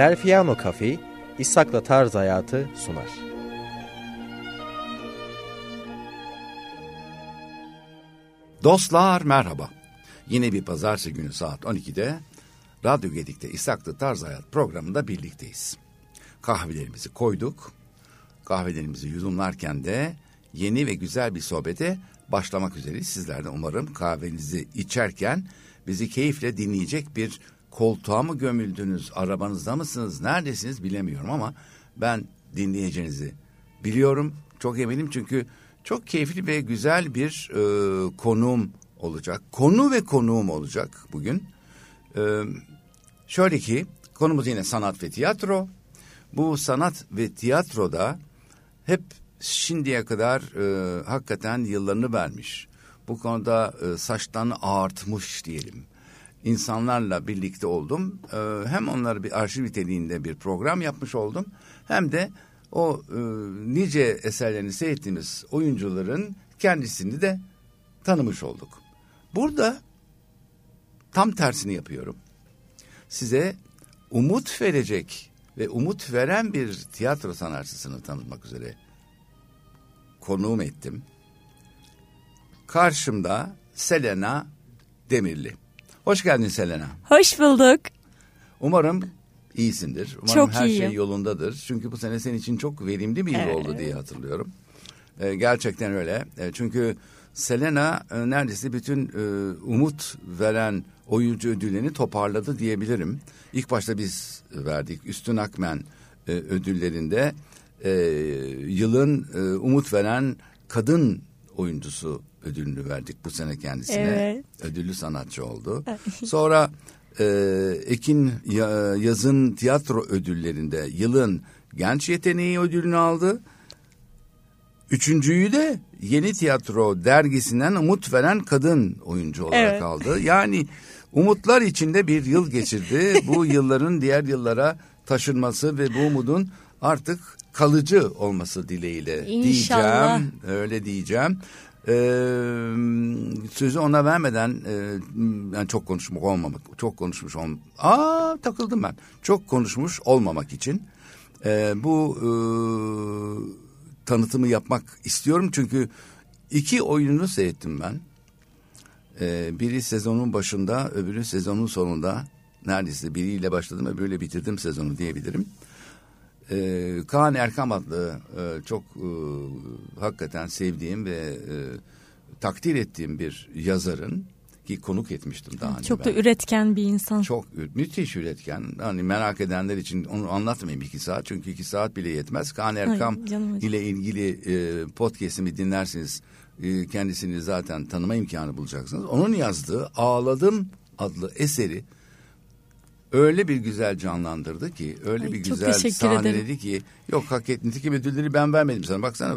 Delfiano Cafe, İshak'la Tarz Hayatı sunar. Dostlar merhaba. Yine bir pazartesi günü saat 12'de Radyo Gedik'te İshaklı Tarz Hayat programında birlikteyiz. Kahvelerimizi koyduk. Kahvelerimizi yudumlarken de yeni ve güzel bir sohbete başlamak üzereyiz. Sizler de umarım kahvenizi içerken bizi keyifle dinleyecek bir koltuğa mı gömüldünüz, arabanızda mısınız, neredesiniz bilemiyorum ama ben dinleyeceğinizi biliyorum. Çok eminim çünkü çok keyifli ve güzel bir e, konuğum olacak. Konu ve konuğum olacak bugün. E, şöyle ki konumuz yine sanat ve tiyatro. Bu sanat ve tiyatroda hep şimdiye kadar e, hakikaten yıllarını vermiş. Bu konuda e, saçlarını ağartmış diyelim. İnsanlarla birlikte oldum. E, hem onları bir arşiv niteliğinde bir program yapmış oldum. Hem de o e, nice eserlerini seyrettiğimiz oyuncuların kendisini de tanımış olduk. Burada tam tersini yapıyorum. Size umut verecek ve umut veren bir tiyatro sanatçısını tanıtmak üzere konuğum ettim. Karşımda Selena Demirli. Hoş geldin Selena. Hoş bulduk. Umarım iyisindir. Umarım Çok her iyiyim. şey yolundadır. Çünkü bu sene senin için çok verimli bir yıl Evet. oldu diye hatırlıyorum. Ee, gerçekten öyle. Ee, çünkü Selena e, neredeyse bütün e, umut veren oyuncu ödüllerini toparladı diyebilirim. İlk başta biz verdik. Üstün Akmen e, ödüllerinde e, yılın e, umut veren kadın oyuncusu ödülünü verdik bu sene kendisine. Evet. Ödüllü sanatçı oldu. Sonra e, Ekin Ya- Yazın tiyatro ödüllerinde yılın genç yeteneği ödülünü aldı. Üçüncüyü de Yeni Tiyatro dergisinden umut veren kadın oyuncu olarak Evet. aldı. Yani umutlar içinde bir yıl geçirdi. bu yılların diğer yıllara taşınması ve bu umudun artık kalıcı olması dileğiyle İnşallah. diyeceğim. Öyle diyeceğim. Ee, sözü ona vermeden e, yani çok konuşmak olmamak, çok konuşmuş ol. Aa takıldım ben. Çok konuşmuş olmamak için e, bu e, tanıtımı yapmak istiyorum çünkü iki oyununu seyrettim ben. Ee, biri sezonun başında, öbürü sezonun sonunda. Neredeyse biriyle başladım, öbürüyle bitirdim sezonu diyebilirim. Ee, Kaan Erkam adlı e, çok e, hakikaten sevdiğim ve e, takdir ettiğim bir yazarın ki konuk etmiştim daha önce Çok da ben. üretken bir insan. Çok müthiş üretken. Hani merak edenler için onu anlatmayayım iki saat. Çünkü iki saat bile yetmez. Kaan Erkam acı. ile ilgili e, podcast'imi dinlerseniz e, kendisini zaten tanıma imkanı bulacaksınız. Onun yazdığı Ağladım adlı eseri öyle bir güzel canlandırdı ki, öyle Ay, bir güzel sahneledi ederim. ki yok hak et nitekim ödülleri ben vermedim sana. Baksana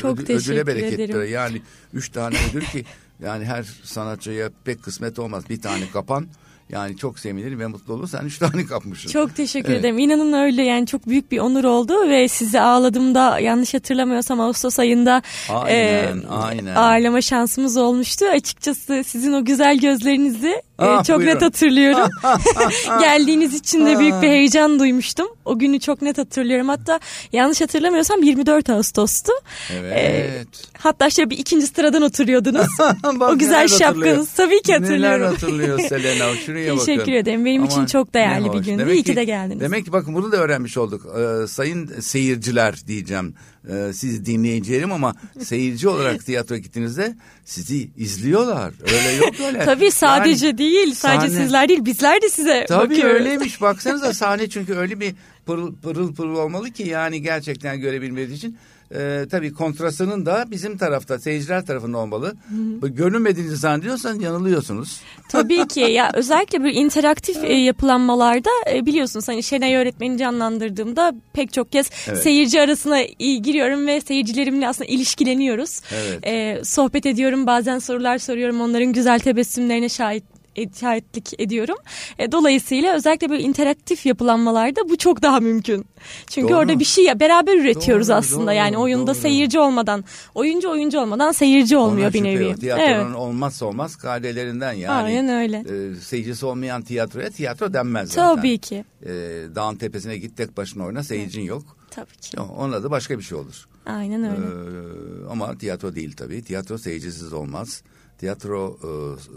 Çok teşekkür ödüle bereket ederim. böyle. Yani üç tane ödül ki yani her sanatçıya pek kısmet olmaz. Bir tane kapan yani çok sevinirim ve mutlu olur. Sen üç tane kapmışsın. Çok teşekkür Evet. ederim. İnanın öyle yani çok büyük bir onur oldu ve sizi ağladığımda yanlış hatırlamıyorsam Ağustos ayında Aynen, e, aynen. ağırlama şansımız olmuştu. Açıkçası sizin o güzel gözlerinizi Ah, çok buyurun. net hatırlıyorum. Geldiğiniz için de büyük bir heyecan duymuştum. O günü çok net hatırlıyorum. Hatta yanlış hatırlamıyorsam 24 Ağustos'tu. Evet. Hatta şöyle bir ikinci sıradan oturuyordunuz. Bak o güzel şapkanız tabii ki hatırlıyorum. Neler hatırlıyor Selena şuraya bakın. Teşekkür ederim. Benim için çok değerli bir gündü. Demek İyi ki de geldiniz. Demek ki bakın bunu da öğrenmiş olduk. Ee, sayın seyirciler diyeceğim. Ee, siz dinleyicilerim ama seyirci olarak tiyatro gittiğinizde sizi izliyorlar. Öyle yok öyle. Tabii sadece Yani değil, sadece sahne- sizler değil, bizler de size Tabii bakıyoruz. öyleymiş. Baksanıza sahne çünkü öyle bir pırıl pırıl, pırıl olmalı ki yani gerçekten görebilmeniz için. Ee, tabii kontrastının da bizim tarafta, seyirciler tarafında olmalı. Bu Görünmediğinizi zannediyorsanız yanılıyorsunuz. Tabii ki ya özellikle böyle interaktif e, yapılanmalarda e, biliyorsunuz hani Şenay öğretmeni canlandırdığımda pek çok kez Evet. seyirci arasına e, giriyorum ve seyircilerimle aslında ilişkileniyoruz. Evet. E, sohbet ediyorum bazen sorular soruyorum onların güzel tebessümlerine şahit şahitlik ediyorum. E, dolayısıyla özellikle böyle interaktif yapılanmalarda bu çok daha mümkün. Çünkü Doğru. orada bir şey beraber üretiyoruz Doğru, aslında. doğru, yani oyunda doğru. seyirci olmadan, oyuncu oyuncu olmadan seyirci olmuyor Ona bir nevi. yok. Tiyatronun Evet. olmazsa olmaz kaidelerinden yani. Aynen öyle. E, seyircisi olmayan tiyatroya tiyatro denmez zaten. Tabii ki. E, dağın tepesine git tek başına oyna seyircin yok. Tabii ki. Onun adı başka bir şey olur. Aynen öyle. Ee, ama tiyatro değil tabii. Tiyatro seyircisiz olmaz. Tiyatro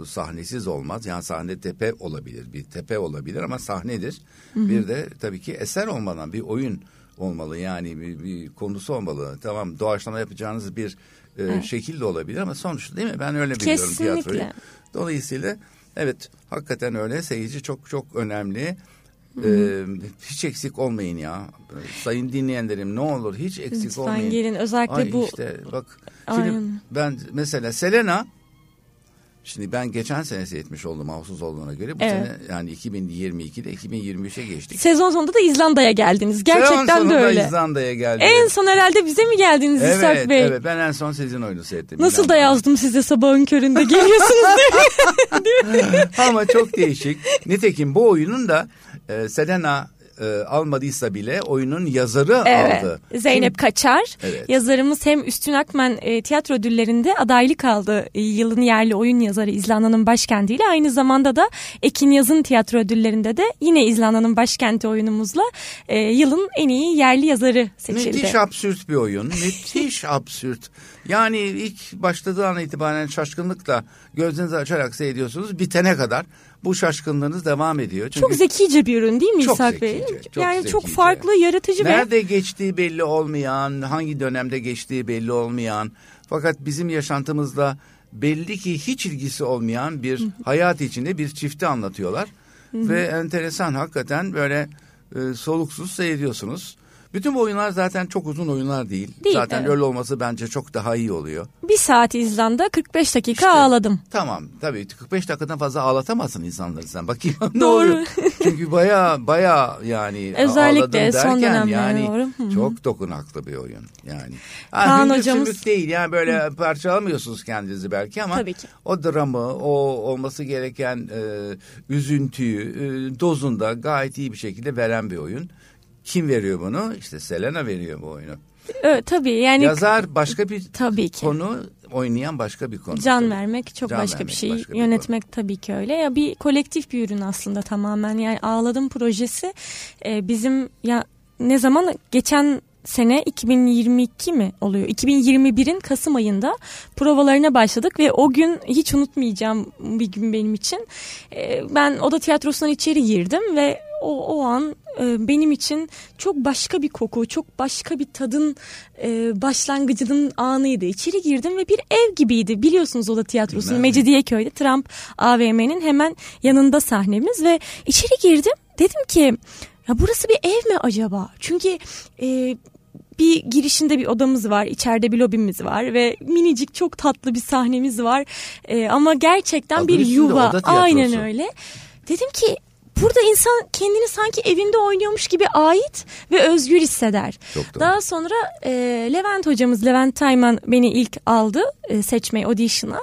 e, sahnesiz olmaz. Yani sahne tepe olabilir. Bir tepe olabilir ama sahnedir. Bir de tabii ki eser olmadan bir oyun olmalı. Yani bir, bir konusu olmalı. Tamam doğaçlama yapacağınız bir e, şekil de olabilir ama sonuçta değil mi? Ben öyle biliyorum Kesinlikle. tiyatroyu. Dolayısıyla evet hakikaten öyle. Seyirci çok çok önemli. Ee, hiç eksik olmayın ya. Sayın dinleyenlerim ne olur hiç eksik Lütfen olmayın. gelin. Özellikle Ay bu işte bak şimdi Aynen. ben mesela Selena şimdi ben geçen sene seyretmiş oldum mahsus olduğuna göre bu Evet. sene yani 2022'de 2023'e geçtik. sezon sonunda da İzlanda'ya geldiniz. Gerçekten Sezon de sonunda öyle. İzlanda'ya geldi. En son herhalde bize mi geldiniz evet, İshak Bey? evet ben en son sizin oyunu seyrettim. Nasıl da İzlanda'da. yazdım size sabahın köründe geliyorsunuz diye. Ama çok değişik. Nitekim bu oyunun da e, Selena e, almadıysa bile oyunun yazarı Evet. aldı. Zeynep Kaçar. Evet. Yazarımız hem Üstün Akmen e, tiyatro ödüllerinde adaylık aldı. E, yılın yerli oyun yazarı İzlanda'nın başkentiyle. Aynı zamanda da Ekin Yazın tiyatro ödüllerinde de yine İzlanda'nın başkenti oyunumuzla e, yılın en iyi yerli yazarı seçildi. Müthiş absürt bir oyun. Müthiş absürt. Yani ilk başladığı an itibaren şaşkınlıkla gözlerinizi açarak seyrediyorsunuz. Bitene kadar bu şaşkınlığınız devam ediyor. Çünkü Çok zekice bir ürün değil mi Çok İshak Bey? zekice, çok yani çok zekice. farklı, yaratıcı ve Nerede geçtiği belli olmayan, hangi dönemde geçtiği belli olmayan fakat bizim yaşantımızda belli ki hiç ilgisi olmayan bir hayat içinde bir çifti anlatıyorlar. Ve enteresan hakikaten böyle e, soluksuz seyrediyorsunuz. Bütün bu oyunlar zaten çok uzun oyunlar değil. Değil, zaten evet. öyle olması bence çok daha iyi oluyor. bir saat İzlanda 45 dakika İşte. ağladım. Tamam tabii 45 dakikadan fazla ağlatamazsın insanları sen. Bakayım Doğru. Çünkü baya baya yani Özellikle ağladım derken son dönemlere yani doğru. Hı hı. çok dokunaklı bir oyun yani. Kaan hüngür hocamız- değil yani böyle parçalamıyorsunuz kendinizi belki ama Tabii ki. o dramı o olması gereken e, üzüntüyü e, dozunda gayet iyi bir şekilde veren bir oyun. Kim veriyor bunu? İşte Selena veriyor bu oyunu. Evet, tabii yani Yazar başka bir tabii ki. konu, oynayan başka bir konu. Can Tabii. vermek çok Can başka bir vermek şey. başka bir Yönetmek tabii ki öyle. Ya bir kolektif bir ürün aslında tamamen. Yani Ağladım projesi e, bizim ya ne zaman geçen sene 2022 mi oluyor? 2021'in Kasım ayında provalarına başladık ve o gün hiç unutmayacağım bir gün benim için. E, ben oda tiyatrosundan içeri girdim ve o, o an e, benim için çok başka bir koku, çok başka bir tadın e, başlangıcının anıydı. İçeri girdim ve bir ev gibiydi. Biliyorsunuz oda tiyatrosu Bilmem mi? Mecidiyeköy'de Trump AVM'nin hemen yanında sahnemiz ve içeri girdim. Dedim ki ya burası bir ev mi acaba? Çünkü e, bir girişinde bir odamız var, içeride bir lobimiz var ve minicik çok tatlı bir sahnemiz var. E, ama gerçekten Adı bir yuva. Aynen öyle. Dedim ki burada insan kendini sanki evinde oynuyormuş gibi ait ve özgür hisseder. Daha sonra e, Levent hocamız Levent Tayman beni ilk aldı e, seçmeye audition'a.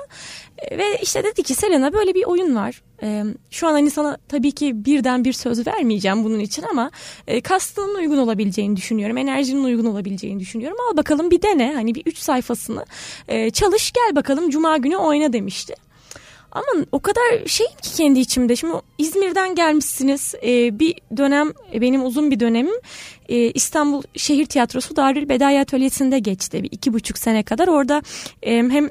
E, ve işte dedi ki Selena böyle bir oyun var. E, şu an hani sana tabii ki birden bir söz vermeyeceğim bunun için ama e, kastının uygun olabileceğini düşünüyorum. Enerjinin uygun olabileceğini düşünüyorum. Al bakalım bir dene hani bir üç sayfasını e, çalış gel bakalım cuma günü oyna demişti. Ama o kadar şeyim ki kendi içimde. Şimdi İzmir'den gelmişsiniz. Ee, bir dönem benim uzun bir dönemim e, İstanbul Şehir Tiyatrosu Darül Bedaya Atölyesi'nde geçti. Bir iki buçuk sene kadar orada e, hem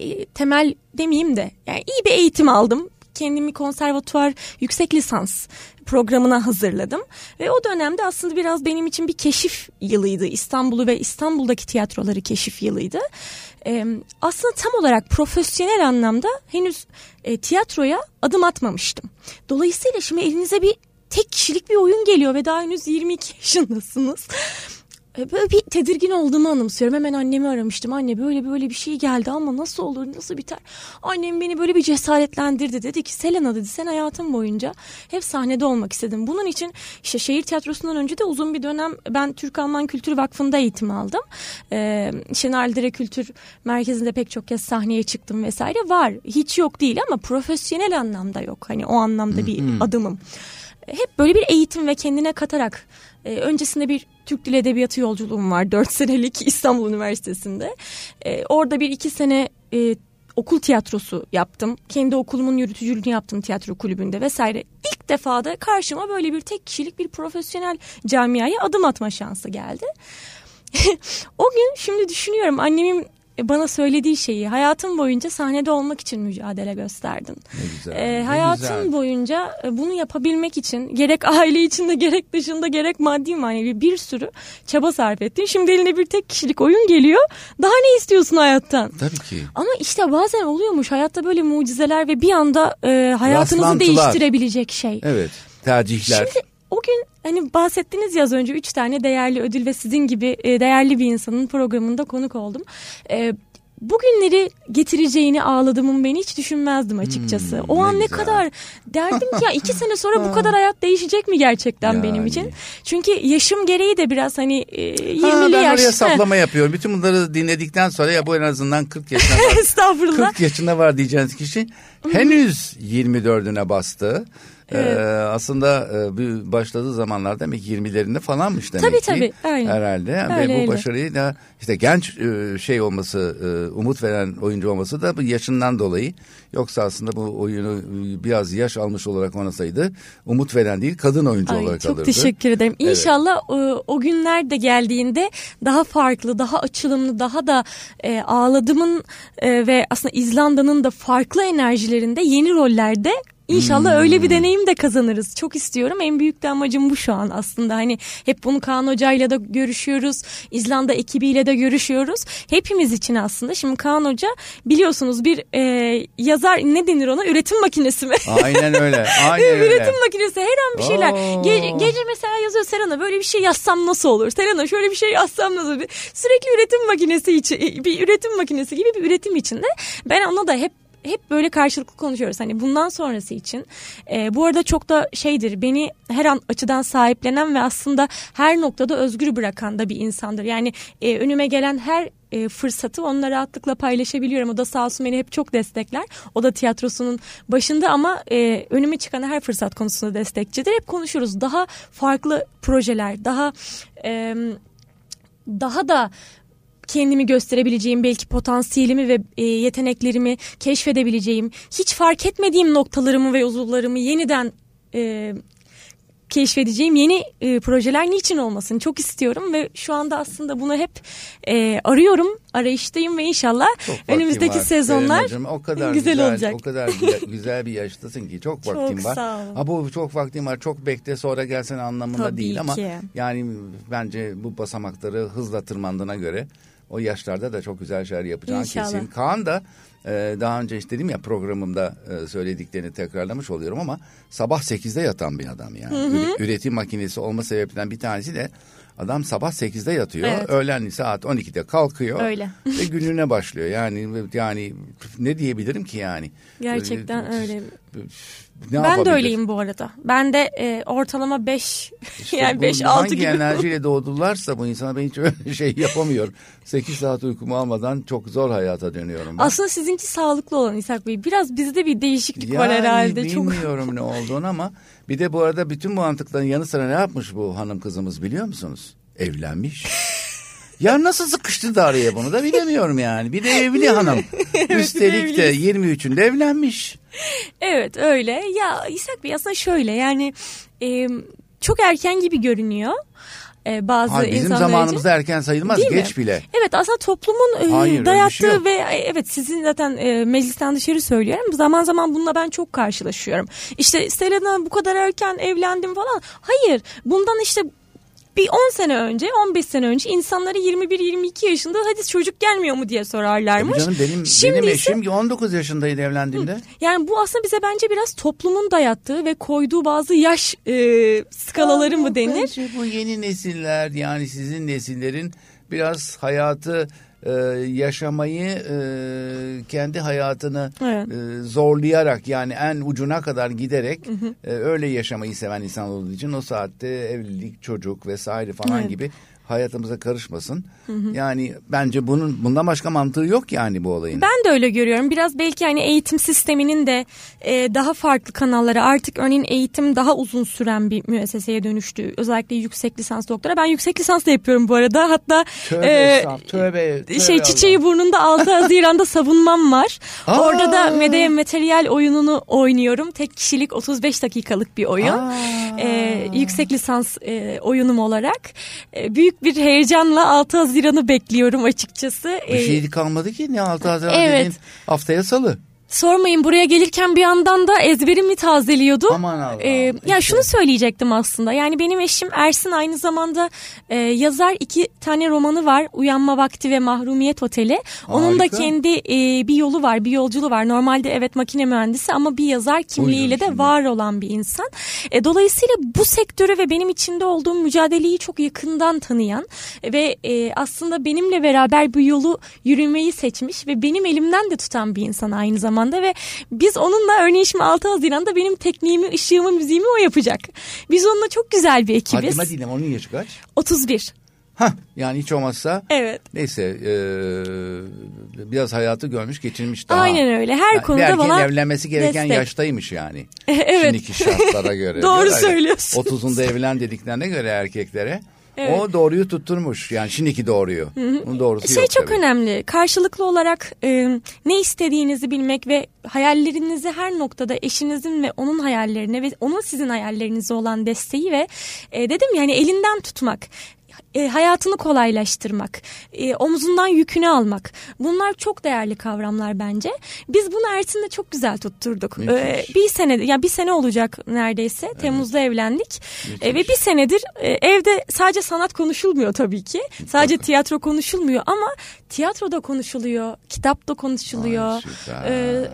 e, temel demeyeyim de yani iyi bir eğitim aldım. Kendimi konservatuvar yüksek lisans programına hazırladım. Ve o dönemde aslında biraz benim için bir keşif yılıydı. İstanbul'u ve İstanbul'daki tiyatroları keşif yılıydı. Ee, aslında tam olarak profesyonel anlamda henüz e, tiyatroya adım atmamıştım. Dolayısıyla şimdi elinize bir tek kişilik bir oyun geliyor ve daha henüz 22 yaşındasınız. E, böyle bir tedirgin olduğumu anımsıyorum. Hemen annemi aramıştım. Anne böyle böyle bir şey geldi ama nasıl olur nasıl biter? Annem beni böyle bir cesaretlendirdi. Dedi ki Selena dedi sen hayatın boyunca hep sahnede olmak istedim. Bunun için işte şehir tiyatrosundan önce de uzun bir dönem ben Türk Alman Kültür Vakfı'nda eğitim aldım. Ee, Şenaldere Kültür Merkezi'nde pek çok kez sahneye çıktım vesaire. Var hiç yok değil ama profesyonel anlamda yok. Hani o anlamda bir adımım. Hep böyle bir eğitim ve kendine katarak e, öncesinde bir Türk Dil Edebiyatı yolculuğum var. Dört senelik İstanbul Üniversitesi'nde. E, orada bir iki sene e, okul tiyatrosu yaptım. Kendi okulumun yürütücülüğünü yaptım tiyatro kulübünde vesaire. İlk defa da karşıma böyle bir tek kişilik bir profesyonel camiaya adım atma şansı geldi. o gün şimdi düşünüyorum annemin bana söylediği şeyi hayatım boyunca sahnede olmak için mücadele gösterdin. Ne güzel. Ee, ne hayatın güzel. boyunca e, bunu yapabilmek için gerek aile içinde gerek dışında gerek maddi manevi bir sürü çaba sarf ettin. Şimdi eline bir tek kişilik oyun geliyor. Daha ne istiyorsun hayattan? Tabii ki. Ama işte bazen oluyormuş hayatta böyle mucizeler ve bir anda e, hayatınızı değiştirebilecek şey. Evet. Tercihler. Şimdi o gün hani bahsettiniz ya az önce üç tane değerli ödül ve sizin gibi e, değerli bir insanın programında konuk oldum. E, bugünleri getireceğini ağladığımın beni hiç düşünmezdim açıkçası. Hmm, o ne an ne güzel. kadar derdim ki ya iki sene sonra bu kadar hayat değişecek mi gerçekten Yani. benim için? Çünkü yaşım gereği de biraz hani e, 20'li Ha, ben yaş. oraya saplama yapıyorum. Bütün bunları dinledikten sonra ya bu en azından 40 yaşında var. Estağfurullah. 40 yaşında var diyeceğiniz kişi henüz 24'üne bastı. Ee, aslında e, başladığı zamanlar demek ki 20'lerinde falanmış demek Tabii, ki. tabii, aynen. Herhalde. Öyle, Ve bu öyle. başarıyı da işte genç e, şey olması, e, umut veren oyuncu olması da bu yaşından dolayı. Yoksa aslında bu oyunu e, biraz yaş almış olarak oynasaydı umut veren değil kadın oyuncu Ay, olarak çok alırdı. teşekkür ederim. Evet. İnşallah e, o günler de geldiğinde daha farklı, daha açılımlı, daha da e, ağladımın e, ve aslında İzlanda'nın da farklı enerjilerinde yeni rollerde İnşallah Hmm. öyle bir deneyim de kazanırız. Çok istiyorum. En büyük de amacım bu şu an aslında. Hani hep bunu Kaan Hoca'yla da görüşüyoruz. İzlanda ekibiyle de görüşüyoruz. Hepimiz için aslında. Şimdi Kaan Hoca biliyorsunuz bir e, yazar ne denir ona? Üretim makinesi mi? Aynen öyle. Aynen öyle. Üretim makinesi her an bir şeyler. Oo. Ge- gece mesela yazıyor Serena böyle bir şey yazsam nasıl olur? Serena şöyle bir şey yazsam nasıl olur? Sürekli üretim makinesi için bir üretim makinesi gibi bir üretim içinde. Ben ona da hep hep böyle karşılıklı konuşuyoruz. Hani bundan sonrası için. E, bu arada çok da şeydir beni her an açıdan sahiplenen ve aslında her noktada özgür bırakan da bir insandır. Yani e, önüme gelen her e, fırsatı onunla rahatlıkla paylaşabiliyorum. O da sağ olsun beni hep çok destekler. O da tiyatrosunun başında ama e, önüme çıkan her fırsat konusunda destekçidir. Hep konuşuruz. Daha farklı projeler, daha e, daha da kendimi gösterebileceğim belki potansiyelimi ve e, yeteneklerimi keşfedebileceğim hiç fark etmediğim noktalarımı ve yollarımı yeniden e, keşfedeceğim yeni e, projeler niçin olmasın çok istiyorum ve şu anda aslında bunu hep e, arıyorum arayıştayım ve inşallah Çok önümüzdeki sezonlar Selena'cığım. o kadar güzel güzel, olacak. O kadar güzel, güzel bir yaştasın ki çok Çok vaktim var. sağ. Ha bu çok vaktim var. Çok bekle sonra gelsen anlamında Tabii değil ama ki. yani bence bu basamakları hızla tırmandığına göre o yaşlarda da çok güzel şeyler yapacağın İnşallah. kesin. Kaan da e, daha önce işte dedim ya programımda e, söylediklerini tekrarlamış oluyorum ama sabah 8'de yatan bir adam yani. Üre- Üretim makinesi olma sebeplerinden bir tanesi de adam sabah 8'de yatıyor. Evet. Öğlen saat 12'de kalkıyor. Öyle. ve gününe başlıyor. Yani yani ne diyebilirim ki yani? Gerçekten öyle. Ne ben de öyleyim bu arada. Ben de e, ortalama 5 İşte yani bu 5 6 hangi gibi. enerjiyle doğdularsa bu insana ben hiç öyle şey yapamıyorum. 8 saat uykumu almadan çok zor hayata dönüyorum ben. Aslında sizinki sağlıklı olan İshak Bey. Biraz bizde bir değişiklik var Yani herhalde. Çok bilmiyorum ne olduğunu ama bir de bu arada bütün bu mantıkların yanı sıra ne yapmış bu hanım kızımız biliyor musunuz? Evlenmiş. Ya nasıl sıkıştı da araya bunu da bilemiyorum yani. Bir de evli hanım. Üstelik de 23'ünde evlenmiş. Evet öyle. Ya İshak Bey aslında şöyle yani e, çok erken gibi görünüyor. E, bazı Hayır, bizim insanlar için. zamanımızda erken sayılmaz Değil mi? geç bile. Evet aslında toplumun e, Hayır, bir dayattığı şey yok. ve e, evet sizin zaten e, meclisten dışarı söylüyorum. Zaman zaman bununla ben çok karşılaşıyorum. İşte Selena bu kadar erken evlendim falan. Hayır bundan işte bir 10 sene önce 15 sene önce insanları 21-22 yaşında hadi çocuk gelmiyor mu diye sorarlarmış. Tabii canım benim, Şimdi benim ise- eşim 19 yaşındaydı evlendiğimde. Yani bu aslında bize bence biraz toplumun dayattığı ve koyduğu bazı yaş e, skalaları mı denir? Bu yeni nesiller yani sizin nesillerin biraz hayatı e, yaşamayı e, kendi hayatını Evet. e, zorlayarak yani en ucuna kadar giderek e, öyle yaşamayı seven insan olduğu için o saatte evlilik, çocuk vesaire falan Evet. gibi hayatımıza karışmasın. Yani bence bunun bundan başka mantığı yok yani bu olayın. Ben de öyle görüyorum. Biraz belki hani eğitim sisteminin de e, daha farklı kanallara artık örneğin eğitim daha uzun süren bir müesseseye dönüştü. Özellikle yüksek lisans doktora. Ben yüksek lisans da yapıyorum bu arada. Hatta Tövbe e, estağfurullah, tövbe, tövbe şey Allah. çiçeği burnunda 6 Haziran'da savunmam var. Aa! Orada da Medea Materyal oyununu oynuyorum. Tek kişilik 35 dakikalık bir oyun. E, yüksek lisans e, oyunum olarak. E, büyük bir heyecanla 6 Haziran'ı bekliyorum açıkçası. Bir şey kalmadı ki ne 6 Haziran Evet. dediğin haftaya salı. Sormayın buraya gelirken bir yandan da ezberimi tazeliyordum. Aman Allah'ım, Ee, ya işte. şunu söyleyecektim aslında. Yani benim eşim Ersin aynı zamanda e, yazar iki tane romanı var. Uyanma Vakti ve Mahrumiyet Oteli. Onun da Harika. kendi e, bir yolu var, bir yolculuğu var. Normalde evet makine mühendisi ama bir yazar kimliğiyle de var olan bir insan. E, dolayısıyla bu sektörü ve benim içinde olduğum mücadeleyi çok yakından tanıyan ve e, aslında benimle beraber bu yolu yürümeyi seçmiş ve benim elimden de tutan bir insan aynı zamanda ve biz onunla örneğin şimdi 6 Haziran'da benim tekniğimi, ışığımı, müziğimi o yapacak. Biz onunla çok güzel bir ekibiz. Haddime değilim onun yaşı kaç? 31. Hah yani hiç olmazsa Evet. neyse e, biraz hayatı görmüş geçirmiş daha. Aynen öyle. Her Yani konuda bana evlenmesi gereken destek. yaştaymış yani. Evet. Şimdiki şartlara göre. Doğru söylüyorsun. 30'unda evlen dediklerine göre erkeklere. Evet. O doğruyu tutturmuş yani şimdiki doğruyu. Bunun doğrusu Şey yok çok tabii. önemli. Karşılıklı olarak e, ne istediğinizi bilmek ve hayallerinizi her noktada eşinizin ve onun hayallerine ve onun sizin hayallerinize olan desteği ve e, dedim yani elinden tutmak. E, hayatını kolaylaştırmak, e, omzundan yükünü almak. Bunlar çok değerli kavramlar bence. Biz bunu Ersin'le çok güzel tutturduk. E, bir sene, ya bir sene olacak neredeyse. Temmuz'da evlendik. E, ve bir senedir e, evde sadece sanat konuşulmuyor tabii ki. Sadece tiyatro konuşulmuyor ama tiyatroda konuşuluyor, kitapta konuşuluyor. Ay. E,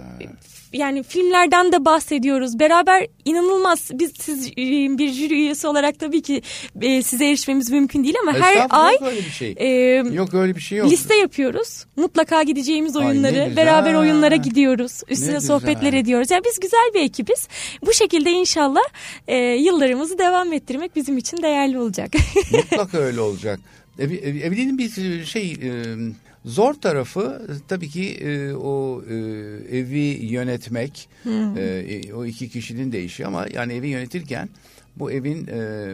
yani filmlerden de bahsediyoruz. Beraber inanılmaz biz siz e, bir jüri üyesi olarak tabii ki e, size erişmemiz mümkün değil ama her ay öyle bir şey. e, yok öyle bir şey yok. liste yapıyoruz. Mutlaka gideceğimiz Ay, oyunları güzel. beraber oyunlara gidiyoruz. Ne Üstüne güzel. sohbetler ediyoruz. Yani biz güzel bir ekibiz. Bu şekilde inşallah e, yıllarımızı devam ettirmek bizim için değerli olacak. Mutlaka öyle olacak. Ev, ev, evliliğin bir şey e, zor tarafı e, tabii ki e, o e, evi yönetmek. E, e, o iki kişinin de işi ama yani evi yönetirken bu evin e,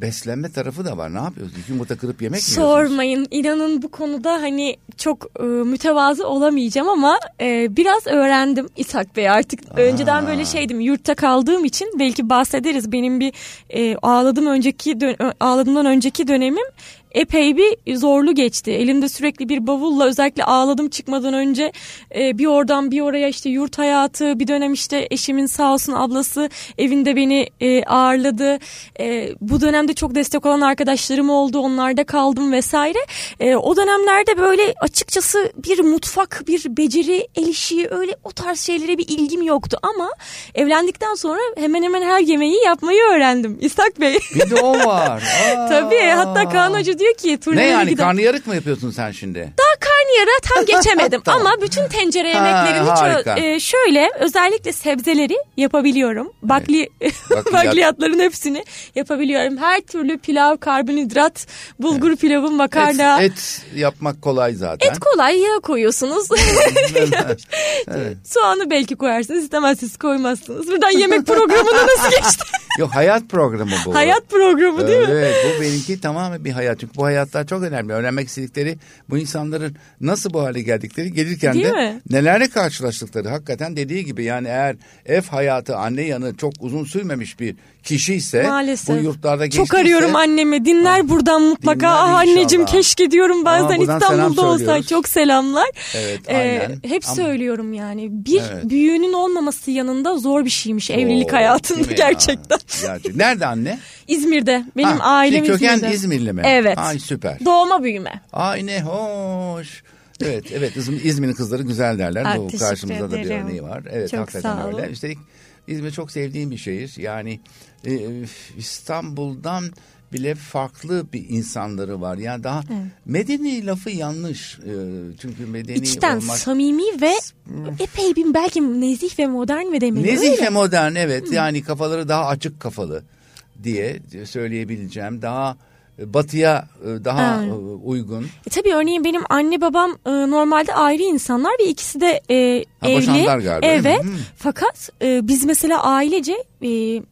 beslenme tarafı da var. Ne yapıyorsunuz? Yumurta kırıp yemek mi? Sormayın. İnanın bu konuda hani çok e, mütevazı olamayacağım ama e, biraz öğrendim İshak Bey artık. Önceden böyle şeydim yurtta kaldığım için belki bahsederiz. Benim bir e, ağladım önceki dön- ağladığımdan önceki dönemim epey bir zorlu geçti. Elimde sürekli bir bavulla özellikle ağladım çıkmadan önce e, bir oradan bir oraya işte yurt hayatı bir dönem işte eşimin sağ olsun ablası evinde beni e, ağırladı. E, bu dönemde çok destek olan arkadaşlarım oldu onlarda kaldım vesaire. E, o dönemlerde böyle açıkçası bir mutfak bir beceri el işi öyle o tarz şeylere bir ilgim yoktu ama evlendikten sonra hemen hemen her yemeği yapmayı öğrendim İshak Bey. Bir de o var. Aa. Tabii hatta Kaan Hoca diyor ki Ne turnelere yani giden- karnıyarık mı yapıyorsun sen şimdi? daha karnıyara tam geçemedim Tamam. ama bütün tencere Ha, yemeklerini harika. çö- e, şöyle özellikle sebzeleri yapabiliyorum. Bakli Bakliyat. bakliyatların hepsini yapabiliyorum. Her türlü pilav, karbonhidrat, bulgur pilavı, makarna. Et, et yapmak kolay zaten. Et kolay yağ koyuyorsunuz. Evet. Soğanı belki koyarsınız istemezseniz koymazsınız. Buradan yemek programına nasıl geçti? Yok hayat programı bu. Hayat programı değil mi? Evet bu benimki tamamen bir hayat. Çünkü bu hayatlar çok önemli. Öğrenmek istedikleri bu insanların nasıl bu hale geldikleri gelirken Değil de mi? nelerle karşılaştıkları. Hakikaten dediği gibi yani eğer ev hayatı anne yanı çok uzun sürmemiş bir kişi ise Maalesef. bu yurtlarda Çok geçtiyse- arıyorum annemi. Dinler buradan mutlaka. dinler ah anneciğim inşallah. keşke diyorum bazen İstanbul'da olsa. Çok selamlar. Evet, Ee, aynen. hep Ama- söylüyorum yani. Bir Evet. büyüğünün olmaması yanında zor bir şeymiş evlilik Oo, hayatında mi ya? gerçekten. Gerçi. Nerede anne? İzmir'de. Benim Ha, ailem şey, köken İzmir'de. İzmirli mi? Evet. Ay süper. Doğma büyüme. Ay ne hoş. Evet evet İzmir- İzmir'in kızları güzel derler. Ay, Bu karşımızda da bir ederim. örneği var. Evet Çok hakikaten sağ olun. öyle. Üstelik İzmir çok sevdiğim bir şehir. Yani e, İstanbul'dan bile farklı bir insanları var. Yani daha medeni lafı yanlış. E, çünkü medeni İçten olmak samimi ve epey bir belki nezih ve modern mi demeli? Nezih ve modern evet yani kafaları daha açık kafalı diye söyleyebileceğim. Daha e, batıya e, daha Evet. uygun. E, tabii örneğin benim anne babam e, normalde ayrı insanlar ve ikisi de e, Ha, evli. galiba? Evet. Fakat e, biz mesela ailece e,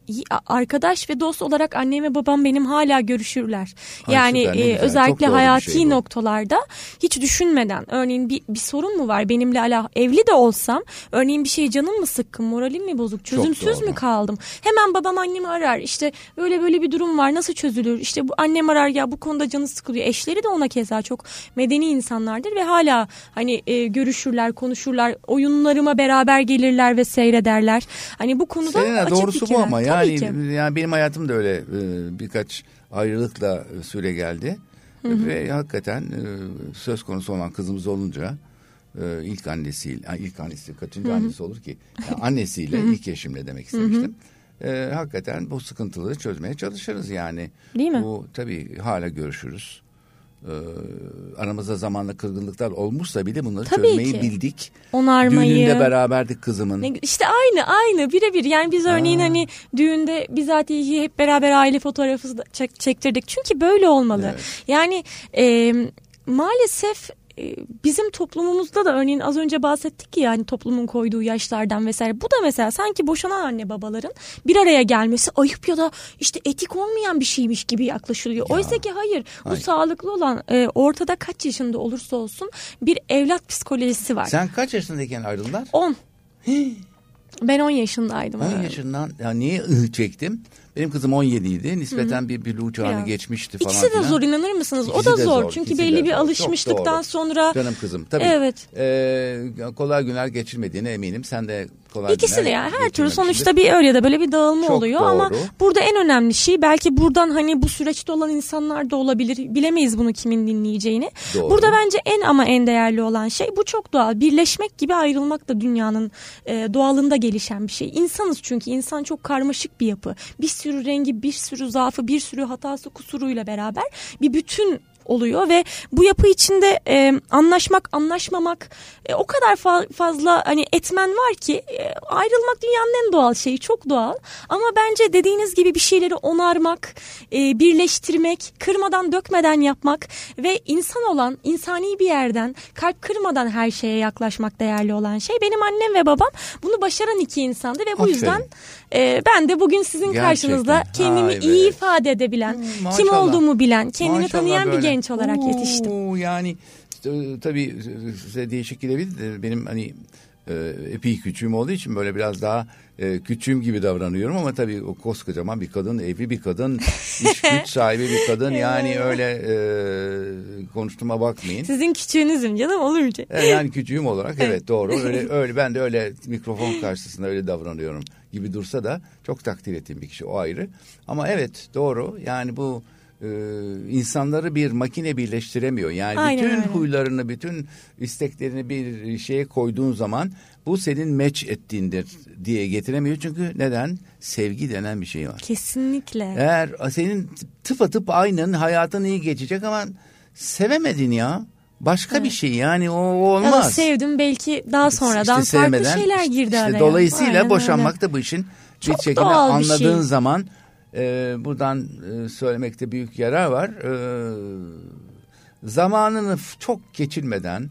arkadaş ve dost olarak annem ve babam benim hala görüşürler. Ay, yani süper, e, özellikle bir hayati şey bu. noktalarda hiç düşünmeden örneğin bir, bir sorun mu var benimle ala evli de olsam örneğin bir şey canım mı sıkkın moralim mi bozuk çözümsüz mü kaldım? Hemen babam annemi arar işte böyle böyle bir durum var nasıl çözülür? İşte bu annem arar ya bu konuda canı sıkılıyor. Eşleri de ona keza çok medeni insanlardır ve hala hani e, görüşürler konuşurlar oyunlarıma beraber gelirler ve seyrederler. Hani bu konuda Selena açık doğrusu bu ama yani yani benim hayatım da öyle e, birkaç ayrılıkla e, süre geldi. Ve hakikaten e, söz konusu olan kızımız olunca ilk annesiyle ilk annesi kaçıncı annesi olur ki Yani annesiyle ilk eşimle demek istemiştim. E, hakikaten bu sıkıntıları çözmeye çalışırız yani. Değil mi? Bu tabii hala görüşürüz. E, aramızda zamanla kırgınlıklar olmuşsa bile bunları Tabii çözmeyi ki. bildik. onarmayı Düğününde beraberdik kızımın. Ne- İşte aynı aynı birebir yani biz örneğin Aa. hani düğünde bizatihi hep beraber aile fotoğrafı çek- çektirdik çünkü böyle olmalı. Evet. Yani e, maalesef bizim toplumumuzda da örneğin az önce bahsettik ya yani toplumun koyduğu yaşlardan vesaire. Bu da mesela sanki boşanan anne babaların bir araya gelmesi ayıp ya da işte etik olmayan bir şeymiş gibi yaklaşılıyor. Oysa ki hayır bu Hayır. sağlıklı olan e, ortada kaç yaşında olursa olsun bir evlat psikolojisi var. Sen kaç yaşındayken ayrıldılar? 10. Ben 10 yaşındaydım. 10 evet. yaşından ya niye ıh çektim? Benim kızım 17 idi. Nispeten bir bülü çağını Ya. geçmişti falan İkisi de filan. zor inanır mısınız? İkisi o da zor. zor, Çünkü belli bir zor. Çok alışmışlıktan sonra Canım kızım tabii. Evet. Ee, kolay günler geçirmediğine eminim. Sen de kolay İkisi de günler yani her türlü sonuçta bir öyle de böyle bir dağılma Çok oluyor doğru. ama burada en önemli şey belki buradan hani bu süreçte olan insanlar da olabilir. Bilemeyiz bunu kimin dinleyeceğini. Doğru. Burada bence en ama en değerli olan şey bu çok doğal. Birleşmek gibi ayrılmak da dünyanın e, doğalında gelişen bir şey. İnsanız çünkü insan çok karmaşık bir yapı. Bir sürü rengi, bir sürü zaafı, bir sürü hatası, kusuruyla beraber bir bütün oluyor ve bu yapı içinde e, anlaşmak, anlaşmamak e, o kadar fa- fazla hani etmen var ki e, ayrılmak dünyanın en doğal şeyi, çok doğal. Ama bence dediğiniz gibi bir şeyleri onarmak, e, birleştirmek, kırmadan dökmeden yapmak ve insan olan, insani bir yerden kalp kırmadan her şeye yaklaşmak değerli olan şey. Benim annem ve babam bunu başaran iki insandı ve bu Aferin. yüzden e, ben de bugün sizin Gerçekten. karşınızda kendimi Vay be. iyi ifade edebilen, Hmm, kim olduğumu bilen, kendini Maşallah tanıyan bir böyle. genç olarak Oo, yetiştim. Yani tabii size değişik gelebilir. de Benim hani e, epey küçüğüm olduğu için böyle biraz daha e, küçüğüm gibi davranıyorum ama tabii o koskocaman bir kadın, evli bir kadın, iş güç sahibi bir kadın yani öyle e, konuştuğuma bakmayın. Sizin küçüğünüzüm canım olurca. E, Yani küçüğüm olarak evet doğru öyle öyle ben de öyle mikrofon karşısında öyle davranıyorum gibi dursa da çok takdir ettiğim bir kişi o ayrı. Ama evet doğru yani bu e, insanları bir makine birleştiremiyor. Yani Aynen bütün öyle. huylarını, bütün isteklerini bir şeye koyduğun zaman bu senin meç ettiğindir diye getiremiyor. Çünkü neden? Sevgi denen bir şey var. Kesinlikle. Eğer senin tıpatıp aynen hayatın iyi geçecek ama sevemedin ya. Başka bir şey yani o, o Ya olmaz. sevdim belki daha sonradan İşte farklı sevmeden, şeyler girdi işte araya. Dolayısıyla Aynen boşanmak öyle. da bu işin bir Çok şekilde anladığın şey. zaman e, buradan e, söylemekte büyük yarar var. E, zamanını çok geçirmeden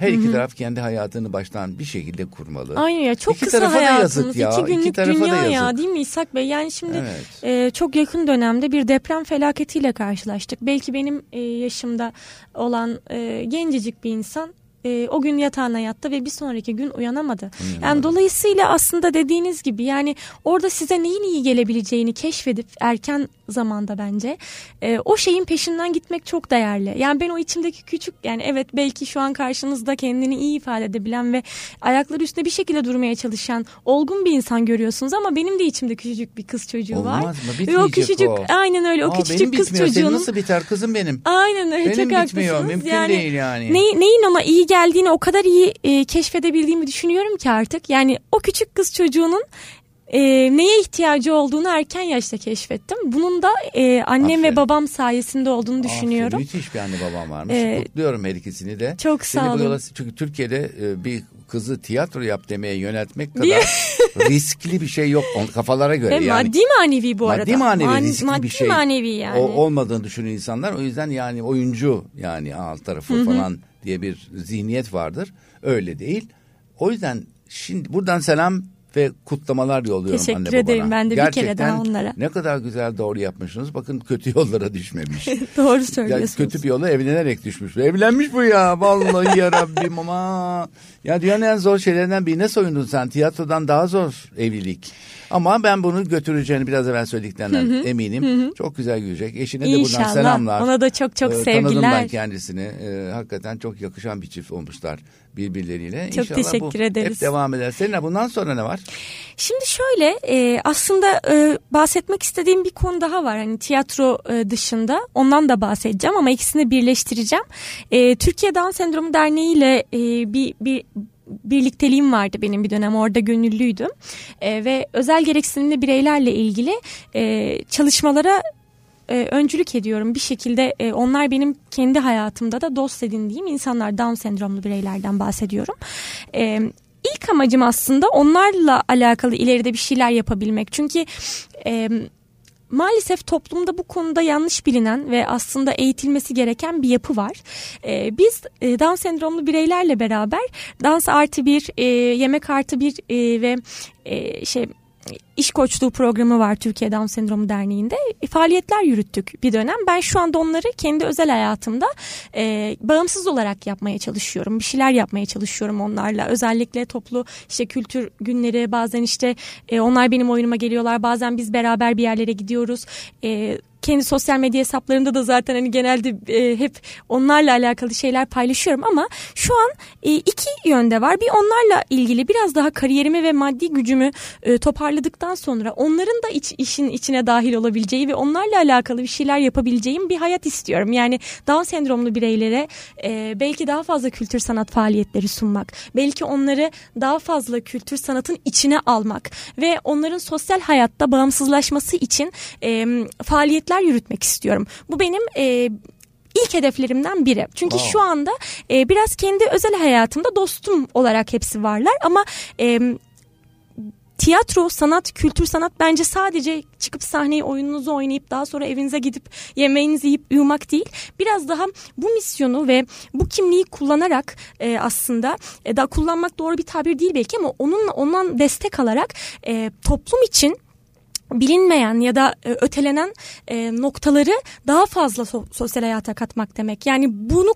her iki taraf kendi hayatını baştan bir şekilde kurmalı. Aynen ya çok İki kısa da yazık ya, iki iki günlük da dünya ya yazık. değil mi İshak Bey? Yani şimdi Evet. e, çok yakın dönemde bir deprem felaketiyle karşılaştık. Belki benim e, yaşımda olan e, gencecik bir insan e, o gün yatağına yattı ve bir sonraki gün uyanamadı. Yani dolayısıyla aslında dediğiniz gibi yani orada size neyin iyi gelebileceğini keşfedip erken zamanda bence e, o şeyin peşinden gitmek çok değerli. Yani ben o içimdeki küçük yani evet belki şu an karşınızda kendini iyi ifade edebilen ve ayakları üstünde bir şekilde durmaya çalışan olgun bir insan görüyorsunuz ama benim de içimde küçücük bir kız çocuğu Olmaz var. mı? Ve Bitmeyecek o küçücük o. aynen öyle o Aa, küçücük benim kız bitmiyor. Senin çocuğunun nasıl biter kızım benim? Aynen öyle Benim çok bitmiyor. haklısınız. Mümkün değil yani. Neyi, neyin ona iyi geldiğini o kadar iyi e, keşfedebildiğimi düşünüyorum ki artık. Yani o küçük kız çocuğunun e, neye ihtiyacı olduğunu erken yaşta keşfettim. Bunun da e, annem Aferin. ve babam sayesinde olduğunu Aferin, düşünüyorum. müthiş bir anne babam varmış. Ee, Kutluyorum her ikisini de. çok sağ olun. yola- çünkü Türkiye'de e, bir kızı tiyatro yap demeye yöneltmek kadar riskli bir şey yok on, kafalara göre. Ve yani. maddi manevi bu arada. Maddi manevi Man- riskli maddi bir şey. manevi yani. O, olmadığını düşünen insanlar o yüzden yani oyuncu yani alt tarafı falan diye bir zihniyet vardır. Öyle değil. O yüzden şimdi buradan selam ve kutlamalar yolluyorum Teşekkür anne babana. ederim. Ben de bir kere Gerçekten daha onlara. Ne kadar güzel doğru yapmışsınız. Bakın kötü yollara düşmemiş. Doğru Ya söylüyorsunuz. kötü bir yola evlenerek düşmüş. Evlenmiş bu ya. Vallahi ya Rabbim ama. Ya dünyanın en zor şeylerinden birine soyundun sen. Tiyatrodan daha zor evlilik. Ama ben bunu götüreceğini biraz evvel söylediklerinden eminim. Çok güzel gülecek. Eşine de buradan selamlar. Ona da çok çok Ee, Tanıdım ben sevgiler. kendisini. Ee, hakikaten çok yakışan bir çift olmuşlar birbirleriyle. Çok İnşallah teşekkür bu ederiz. Hep devam eder. Senin bundan sonra ne var? Şimdi şöyle e, aslında e, bahsetmek istediğim bir konu daha var. Hani tiyatro e, dışında ondan da bahsedeceğim ama ikisini birleştireceğim. E, Türkiye Down Sendromu Derneği ile e, bir, bir birlikteliğim vardı benim bir dönem orada gönüllüydüm. E, ve özel gereksinimli bireylerle ilgili e, çalışmalara e, öncülük ediyorum bir şekilde. E, onlar benim kendi hayatımda da dost edindiğim insanlar Down sendromlu bireylerden bahsediyorum. E, ilk amacım aslında onlarla alakalı ileride bir şeyler yapabilmek. Çünkü e, maalesef toplumda bu konuda yanlış bilinen ve aslında eğitilmesi gereken bir yapı var. Ee, biz e, Down sendromlu bireylerle beraber dans artı bir, e, yemek artı bir e, ve e, şey iş koçluğu programı var Türkiye Down Sendromu Derneği'nde. E, faaliyetler yürüttük bir dönem. Ben şu anda onları kendi özel hayatımda e, bağımsız olarak yapmaya çalışıyorum. Bir şeyler yapmaya çalışıyorum onlarla. Özellikle toplu işte kültür günleri bazen işte e, onlar benim oyunuma geliyorlar. Bazen biz beraber bir yerlere gidiyoruz. E, kendi sosyal medya hesaplarımda da zaten hani genelde e, hep onlarla alakalı şeyler paylaşıyorum ama şu an e, iki yönde var. Bir onlarla ilgili biraz daha kariyerimi ve maddi gücümü e, toparladıktan sonra onların da iç, işin içine dahil olabileceği ve onlarla alakalı bir şeyler yapabileceğim bir hayat istiyorum. Yani Down sendromlu bireylere e, belki daha fazla kültür sanat faaliyetleri sunmak, belki onları daha fazla kültür sanatın içine almak ve onların sosyal hayatta bağımsızlaşması için e, faaliyetler yürütmek istiyorum. Bu benim e, ilk hedeflerimden biri. Çünkü Wow. şu anda e, biraz kendi özel hayatımda dostum olarak hepsi varlar ama e, tiyatro, sanat, kültür sanat bence sadece çıkıp sahneye oyununuzu oynayıp daha sonra evinize gidip yemeğinizi yiyip uyumak değil. Biraz daha bu misyonu ve bu kimliği kullanarak e, aslında e, daha kullanmak doğru bir tabir değil belki ama onunla ondan destek alarak e, toplum için bilinmeyen ya da e, ötelenen e, noktaları daha fazla so- sosyal hayata katmak demek. Yani bunu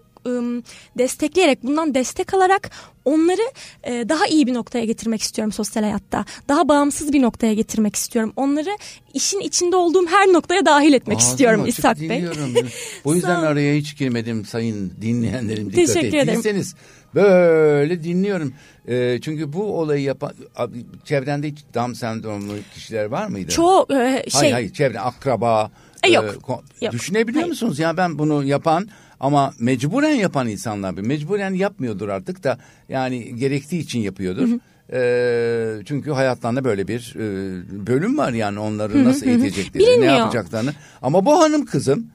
destekleyerek bundan destek alarak onları e, daha iyi bir noktaya getirmek istiyorum sosyal hayatta. Daha bağımsız bir noktaya getirmek istiyorum. Onları işin içinde olduğum her noktaya dahil etmek Ağzım istiyorum İshak Bey. Bu yüzden araya hiç girmedim sayın dinleyenlerim dikkat Teşekkür ederim. Böyle dinliyorum. Ee, çünkü bu olayı yapan çevrende hiç Down sendromlu kişiler var mıydı? Çoğu e, şey Hayır hayır çevre akraba. E, yok, ko- yok. Düşünebiliyor Hayır. musunuz ya ben bunu yapan ama mecburen yapan insanlar mecburen yapmıyordur artık da yani gerektiği için yapıyordur. Ee, çünkü hayatlarında böyle bir e, bölüm var yani onları nasıl eğiteceklerini ne yapacaklarını. Ama bu hanım kızım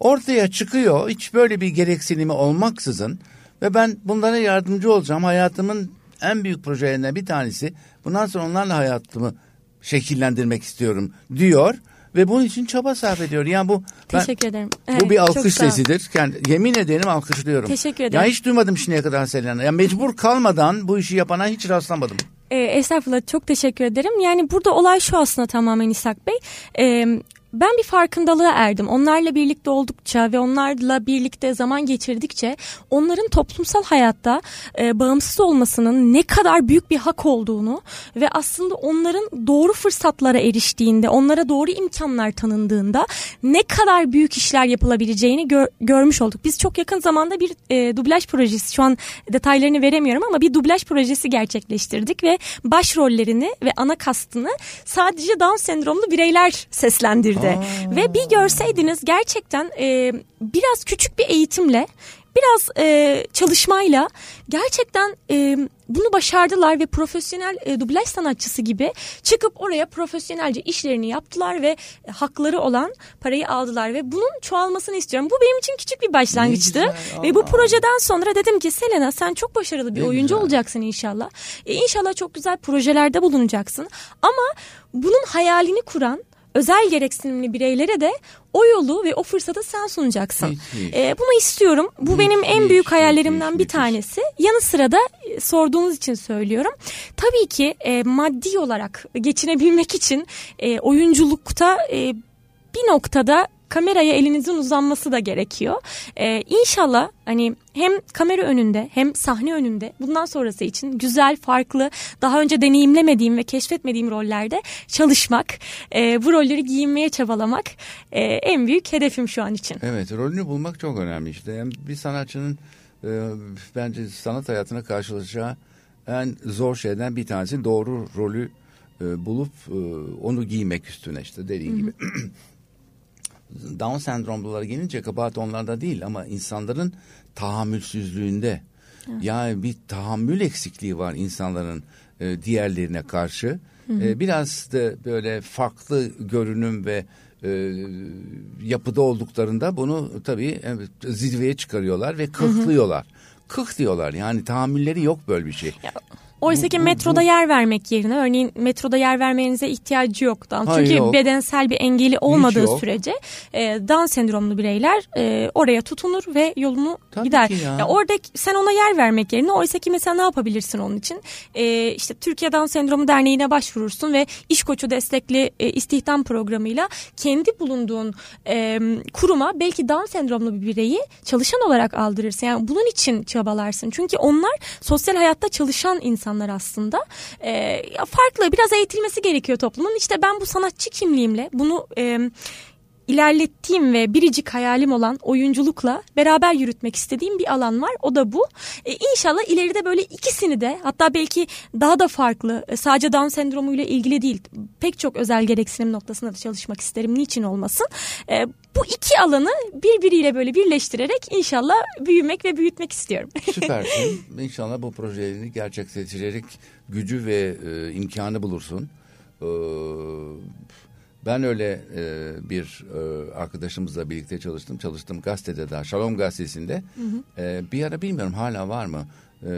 ortaya çıkıyor hiç böyle bir gereksinimi olmaksızın ve ben bunlara yardımcı olacağım. Hayatımın en büyük projelerinden bir tanesi bundan sonra onlarla hayatımı şekillendirmek istiyorum diyor ve bunun için çaba sarf ediyor. Yani bu ben- Teşekkür ederim. bu Evet, bir çok alkış sesidir. Kendi, yemin ederim alkışlıyorum. Teşekkür Ya ederim. hiç duymadım şimdiye kadar Selena. Ya mecbur kalmadan bu işi yapana hiç rastlamadım. E, estağfurullah çok teşekkür ederim. Yani burada olay şu aslında tamamen İshak Bey. E, ben bir farkındalığa erdim. Onlarla birlikte oldukça ve onlarla birlikte zaman geçirdikçe onların toplumsal hayatta e, bağımsız olmasının ne kadar büyük bir hak olduğunu ve aslında onların doğru fırsatlara eriştiğinde, onlara doğru imkanlar tanındığında ne kadar büyük işler yapılabileceğini gör, görmüş olduk. Biz çok yakın zamanda bir e, dublaj projesi, şu an detaylarını veremiyorum ama bir dublaj projesi gerçekleştirdik ve başrollerini ve ana kastını sadece Down sendromlu bireyler seslendirdi. Aa. Ve bir görseydiniz gerçekten e, biraz küçük bir eğitimle biraz e, çalışmayla gerçekten e, bunu başardılar ve profesyonel e, dublaj sanatçısı gibi çıkıp oraya profesyonelce işlerini yaptılar ve e, hakları olan parayı aldılar ve bunun çoğalmasını istiyorum. Bu benim için küçük bir başlangıçtı ve bu projeden sonra dedim ki Selena sen çok başarılı bir ne oyuncu güzel. olacaksın inşallah. E, inşallah çok güzel projelerde bulunacaksın ama bunun hayalini kuran özel gereksinimli bireylere de o yolu ve o fırsatı sen sunacaksın. Ee, bunu istiyorum. Bu müthiş, benim en büyük hayallerimden müthiş, bir tanesi. Yanı sıra da e, sorduğunuz için söylüyorum. Tabii ki e, maddi olarak geçinebilmek için e, oyunculukta e, bir noktada kameraya elinizin uzanması da gerekiyor. Ee, inşallah hani hem kamera önünde hem sahne önünde bundan sonrası için güzel, farklı, daha önce deneyimlemediğim ve keşfetmediğim rollerde çalışmak, e, bu rolleri giyinmeye çabalamak e, en büyük hedefim şu an için. Evet, rolünü bulmak çok önemli işte. Yani bir sanatçının e, bence sanat hayatına karşılaşacağı en zor şeyden bir tanesi doğru rolü e, bulup e, onu giymek üstüne işte dediğin Hı-hı. gibi. Down sendromlulara gelince kabahat onlarda değil ama insanların tahammülsüzlüğünde. Evet. Yani bir tahammül eksikliği var insanların e, diğerlerine karşı. Hı hı. E, biraz da böyle farklı görünüm ve e, yapıda olduklarında bunu tabii e, zirveye çıkarıyorlar ve kıhlıyorlar. Hı hı. Kıh diyorlar yani tahammülleri yok böyle bir şey. Ya, Oysa ki metroda bu, yer vermek yerine örneğin metroda yer vermenize ihtiyacı yok Down. Çünkü yok. bedensel bir engeli olmadığı sürece e, Down sendromlu bireyler e, oraya tutunur ve yolunu Tabii gider. Ya. Ya orada sen ona yer vermek yerine oysa ki mesela ne yapabilirsin onun için? E, işte Türkiye Down Sendromu Derneği'ne başvurursun ve iş koçu destekli e, istihdam programıyla kendi bulunduğun e, kuruma belki Down sendromlu bir bireyi çalışan olarak aldırırsın. Yani bunun için çabalarsın. Çünkü onlar sosyal hayatta çalışan insanlar insanlar aslında. E, farklı biraz eğitilmesi gerekiyor toplumun. İşte ben bu sanatçı kimliğimle bunu e, ilerlettiğim ve biricik hayalim olan oyunculukla beraber yürütmek istediğim bir alan var. O da bu. E, inşallah ileride böyle ikisini de hatta belki daha da farklı e, sadece Down sendromu ile ilgili değil pek çok özel gereksinim noktasında da çalışmak isterim. Niçin olmasın? E, bu iki alanı birbiriyle böyle birleştirerek inşallah büyümek ve büyütmek istiyorum. Süpersin. İnşallah bu projelerini gerçekleştirerek gücü ve e, imkanı bulursun. Ee, ben öyle e, bir e, arkadaşımızla birlikte çalıştım. Çalıştım gazetede daha Şalom gazetesinde. Hı hı. E, bir ara bilmiyorum hala var mı? E,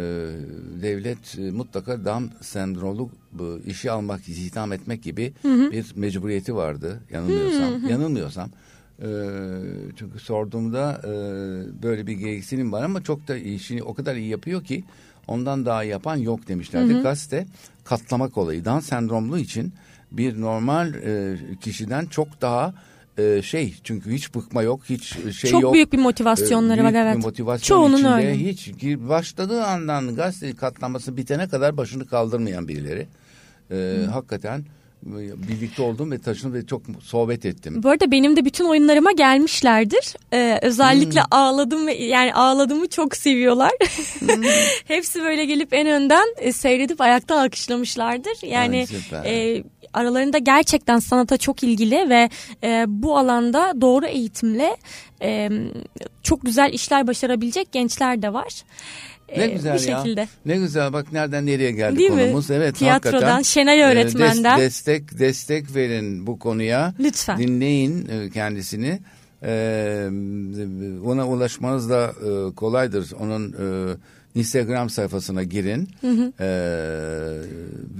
devlet e, mutlaka dam sendromlu bu işi almak, istihdam etmek gibi hı hı. bir mecburiyeti vardı. Yanılmıyorsam. Hı hı. Yanılmıyorsam. E, çünkü sorduğumda e, böyle bir gereksinim var ama çok da işini o kadar iyi yapıyor ki ondan daha yapan yok demişlerdi. Hı hı. Gazete katlamak olayı. Down sendromlu için bir normal e, kişiden çok daha e, şey çünkü hiç bıkma yok hiç şey çok yok. Çok büyük bir motivasyonları e, var evet. Bir motivasyon Çoğunun içinde öyle. hiç başladığı andan gazete katlaması bitene kadar başını kaldırmayan birileri. E, hakikaten birlikte oldum ve taşındım ve çok sohbet ettim. Bu arada benim de bütün oyunlarıma gelmişlerdir. Ee, özellikle hmm. ağladım ve yani ağladığımı çok seviyorlar. Hmm. Hepsi böyle gelip en önden e, seyredip ayakta alkışlamışlardır. Yani e, aralarında gerçekten sanata çok ilgili ve e, bu alanda doğru eğitimle e, çok güzel işler başarabilecek gençler de var. Ne ee, güzel bir ya. şekilde. Ne güzel bak nereden nereye geldi Değil konumuz. Mi? Evet Tiyatrodan, hakikaten. Şenay öğretmenden. Des, destek destek verin bu konuya. Lütfen. Dinleyin e, kendisini. Ee, ona ulaşmanız da e, kolaydır. Onun e, Instagram sayfasına girin hı hı. Ee,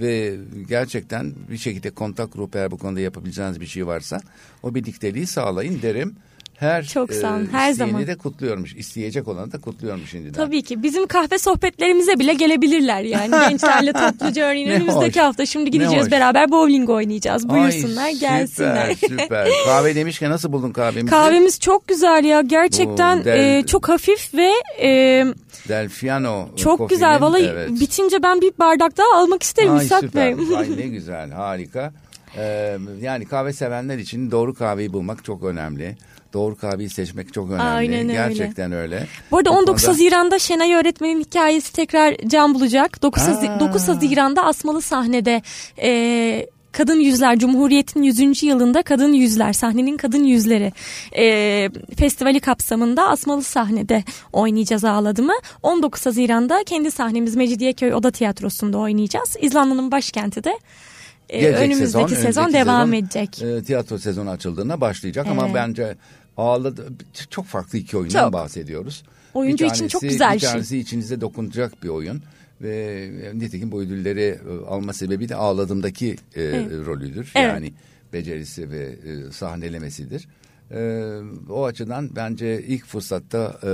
ve gerçekten bir şekilde kontak grup eğer bu konuda yapabileceğiniz bir şey varsa o birlikteliği sağlayın derim. Her Çok sağ olun, e, her zaman. de kutluyormuş. İsteyecek olanı da kutluyormuş şimdiden. Tabii ki bizim kahve sohbetlerimize bile gelebilirler yani gençlerle topluca örneğin Ne önümüzdeki hoş. hafta şimdi gideceğiz beraber bowling oynayacağız. Ay, Buyursunlar gelsinler. Süper süper. Kahve demişken nasıl buldun kahvemizi? Kahvemiz çok güzel ya gerçekten Bu del- e, çok hafif ve e, Delfiano çok Coffee'nin, güzel. Vallahi evet. bitince ben bir bardak daha almak isterim Ay İshak süper. Bey. Ay ne güzel harika. Ee, yani kahve sevenler için doğru kahveyi bulmak çok önemli. Doğru kahveyi seçmek çok önemli. Aynen öyle. Gerçekten öyle. Bu arada O 19 konuda- Haziran'da Şenay öğretmenin hikayesi tekrar can bulacak. 9, Hazi- Aa. 9 Haziran'da Asmalı sahnede e, Kadın Yüzler Cumhuriyet'in 100. yılında Kadın Yüzler sahnenin Kadın Yüzleri e, festivali kapsamında Asmalı sahnede oynayacağız ağladımı. 19 Haziran'da kendi sahnemiz Mecidiyeköy Oda Tiyatrosu'nda oynayacağız. İzlanda'nın başkenti de e, Gelecek önümüzdeki sezon, önümüzdeki devam sezon, edecek. e, tiyatro sezonu açıldığında başlayacak ama Evet. bence ağladı çok farklı iki oyundan Çok. bahsediyoruz. Oyuncu Bir için çok tanesi- güzel bir bir şey. tanesi içinize dokunacak bir oyun ve nitekim bu ödülleri e, alma sebebi de ağladığımdaki e, rolüdür. Evet. Yani becerisi ve e, sahnelemesidir. E, o açıdan bence ilk fırsatta e,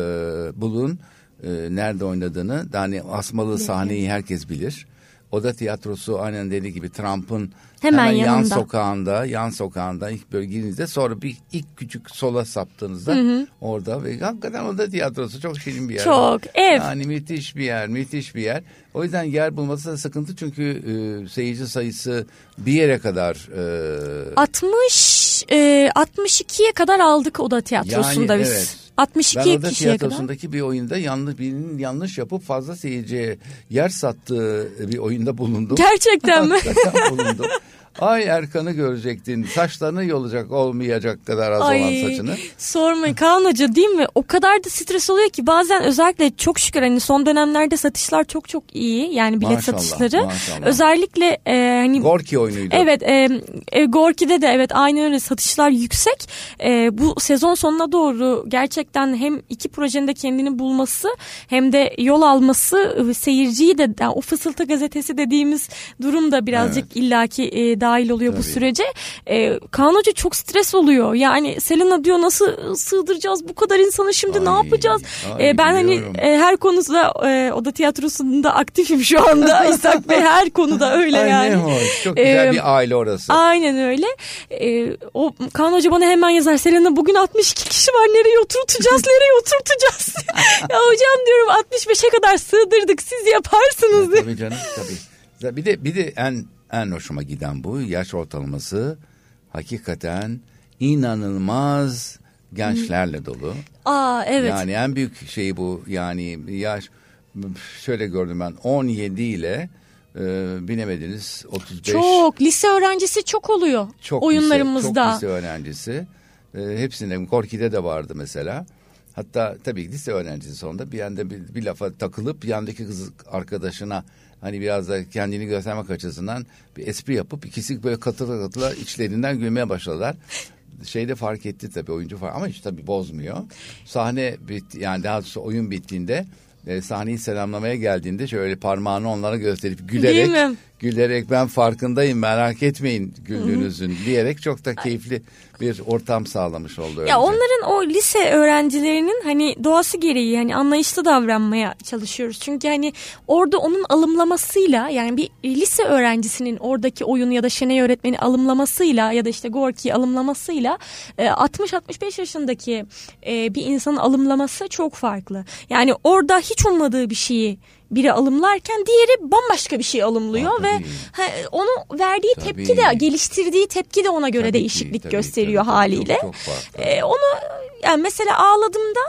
bulun e, nerede oynadığını. Yani asmalı sahneyi herkes bilir. Oda tiyatrosu aynen dediği gibi Trump'ın Hemen yan yanında. sokağında, yan sokağında ilk böyle girdiğinizde sonra bir ilk küçük sola saptığınızda orada ve hakikaten oda tiyatrosu çok şirin bir yer. Çok, ev. Yani müthiş bir yer, müthiş bir yer. O yüzden yer bulması da sıkıntı çünkü e, seyirci sayısı bir yere kadar e, 60 e, 62'ye kadar aldık Oda Tiyatrosu'nda Yani biz. evet. 62 Ben orada kişiye kadar. tiyatrosundaki bir oyunda yanlış birinin yanlış yapıp fazla seyirciye yer sattığı bir oyunda bulundum. Gerçekten mi? Bulundum. Ay Erkan'ı görecektin. Saçlarını yolacak olmayacak kadar az olan saçını. sormayın Kaan Hoca değil mi? O kadar da stres oluyor ki bazen özellikle çok şükür hani son dönemlerde satışlar çok çok iyi. Yani bilet Maşallah, satışları. maşallah. Özellikle e, hani Gorki oyunuydu. Evet, e, e, Gorki'de de evet aynı öyle satışlar yüksek. E, bu sezon sonuna doğru gerçekten hem iki projenin de kendini bulması hem de yol alması e, seyirciyi de yani o fısıltı gazetesi dediğimiz durum da birazcık illaki e, dahil oluyor bu Tabii. sürece. E, Kaan Hoca çok stres oluyor. Yani Selena diyor nasıl sığdıracağız bu kadar insanı şimdi ne Ay, yapacağız? ay, E, ben hani biliyorum. e, her konuda e, oda tiyatrosunda aktifim şu anda. İshak Bey her konuda öyle Ay yani. ne hoş. Çok güzel Ee, bir aile orası. Aynen öyle. Ee, o Kaan Hoca bana hemen yazar. Selena bugün 62 kişi var. Nereye oturtacağız? Nereye oturtacağız? ya hocam diyorum 65'e kadar sığdırdık. Siz yaparsınız. diye. Tabii canım tabii. Bir de bir de en en hoşuma giden bu yaş ortalaması hakikaten inanılmaz gençlerle dolu. Aa evet. Yani en büyük şey bu yani yaş şöyle gördüm ben 17 ile e, binemediniz 35 çok. Lise öğrencisi çok oluyor çok oyunlarımızda. Lise, çok lise öğrencisi. E, hepsinde Gorki'de de vardı mesela. Hatta tabii lise öğrencisi sonunda bir yanda bir, bir lafa takılıp yandaki kız arkadaşına hani biraz da kendini göstermek açısından bir espri yapıp ikisi böyle katıla katıla içlerinden gülmeye başladılar. Şeyde fark etti tabii oyuncu fark ama hiç tabii bozmuyor. Sahne bit yani daha doğrusu oyun bittiğinde e, sahneyi selamlamaya geldiğinde şöyle parmağını onlara gösterip gülerek? Gülerek ben farkındayım merak etmeyin güldüğünüzün diyerek çok da keyifli bir ortam sağlamış oldu. öylece. Ya onların o lise öğrencilerinin hani doğası gereği hani anlayışlı davranmaya çalışıyoruz. Çünkü hani orada onun alımlamasıyla yani bir lise öğrencisinin oradaki oyun ya da Şenay öğretmeni alımlamasıyla ya da işte Gorki alımlamasıyla e, 60-65 yaşındaki e, bir insanın alımlaması çok farklı. Yani orada hiç ummadığı bir şeyi biri alımlarken diğeri bambaşka bir şey alımlıyor Aa, ve tabii. ha, onu verdiği Tabii. tepki de geliştirdiği tepki de ona göre Tabii ki, değişiklik tabii, gösteriyor tabii, tabii. haliyle. Çok, çok farklı. Ee, onu yani mesela ağladığımda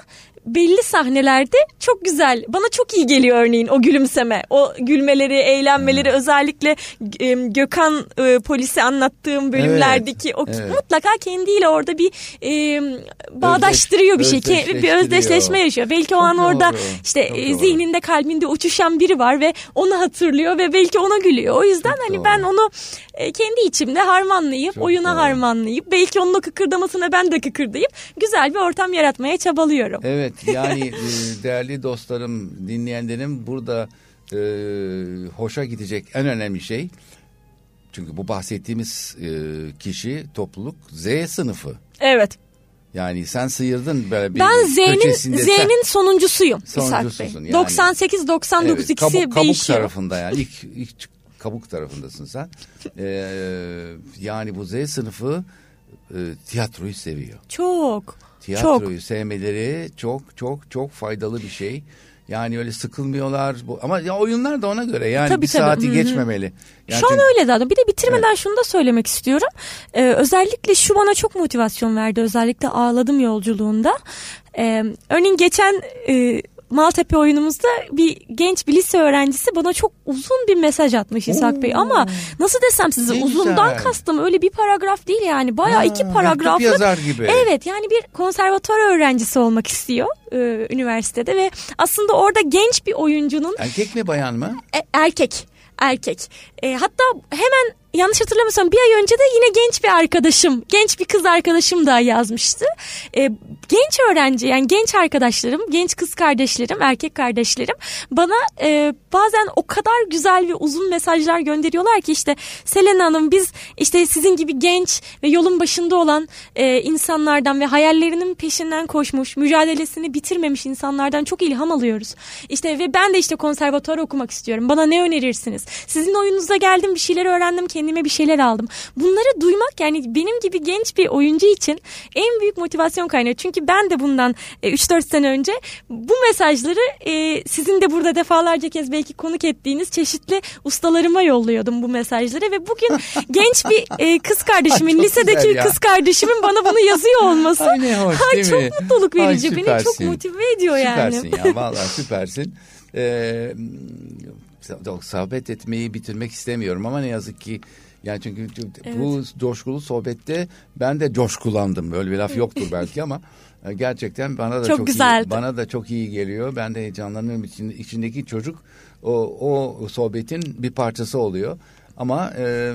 belli sahnelerde çok güzel. Bana çok iyi geliyor örneğin o gülümseme. O gülmeleri, eğlenmeleri özellikle e, Gökhan e, polisi anlattığım bölümlerdeki o evet. mutlaka kendiyle orada bir e, bağdaştırıyor bir şey. Bir özdeşleşme yaşıyor. Belki o Çok an orada doğru, işte çok e, doğru. zihninde kalbinde uçuşan biri var ve onu hatırlıyor ve belki ona gülüyor. O yüzden Çok hani doğru. ben onu e, kendi içimde harmanlayıp Çok oyuna doğru. harmanlayıp belki onun o kıkırdamasına ben de kıkırdayıp güzel bir ortam yaratmaya çabalıyorum. Evet yani e, değerli dostlarım dinleyenlerim burada e, hoşa gidecek en önemli şey çünkü bu bahsettiğimiz e, kişi topluluk Z sınıfı. Evet. Yani sen sıyırdın böyle bir Ben Z'nin Z'nin sonuncusuyum İshak Bey. Yani. 98 99 Evet, ikisi kabuk, kabuk değişiyor. tarafında yani ilk, ilk kabuk tarafındasın sen. Ee, yani bu Z sınıfı e, tiyatroyu seviyor. Çok. Çok. Tiyatroyu sevmeleri çok çok çok faydalı bir şey. Yani öyle sıkılmıyorlar. Bu, ama ya oyunlar da ona göre yani Tabii, bir tabii. saati Hı hı. geçmemeli. Yani Şu an çünkü- öyle zaten. Bir de bitirmeden şunu da söylemek istiyorum. Ee, özellikle şu bana çok motivasyon verdi. Özellikle ağladım yolculuğunda. Ee, örneğin geçen e, Maltepe oyunumuzda bir genç bir lise öğrencisi bana çok uzun bir mesaj atmış İshak Bey. Ama nasıl desem size Ne uzundan güzel. kastım öyle bir paragraf değil yani. Bayağı Ha, iki paragraflık. yazar gibi. Evet yani bir konservatuvar öğrencisi olmak istiyor e, üniversitede ve aslında orada genç bir oyuncunun Erkek mi bayan mı? e, erkek. Erkek. E, hatta hemen yanlış hatırlamıyorsam bir ay önce de yine genç bir arkadaşım, genç bir kız arkadaşım da yazmıştı. E, genç öğrenci yani genç arkadaşlarım, genç kız kardeşlerim, erkek kardeşlerim bana e, bazen o kadar güzel ve uzun mesajlar gönderiyorlar ki işte Selena Hanım biz işte sizin gibi genç ve yolun başında olan e, insanlardan ve hayallerinin peşinden koşmuş, mücadelesini bitirmemiş insanlardan çok ilham alıyoruz. İşte ve ben de işte konservatuvar okumak istiyorum. Bana ne önerirsiniz? Sizin oyununuza geldim bir şeyler öğrendim kendime bir şeyler aldım. Bunları duymak yani benim gibi genç bir oyuncu için en büyük motivasyon kaynağı. Çünkü ben de bundan e, 3-4 sene önce bu mesajları e, sizin de burada defalarca kez belki konuk ettiğiniz çeşitli ustalarıma yolluyordum bu mesajları ve bugün genç bir e, kız kardeşimin lisedeki ya. kız kardeşimin bana bunu yazıyor olması Ay hoş Ay, değil çok mi? mutluluk Ay, verici. Beni çok süpersin. motive ediyor yani. Süpersin ya vallahi süpersin. Ee, sohbet etmeyi bitirmek istemiyorum ama ne yazık ki yani çünkü bu coşkulu sohbette ben de coşkulandım. Böyle bir laf yoktur belki ama e, gerçekten bana da Çok çok, güzeldi. iyi, bana da çok iyi geliyor. Ben de heyecanlanıyorum. İçin, içindeki çocuk o, o sohbetin bir parçası oluyor. Ama e,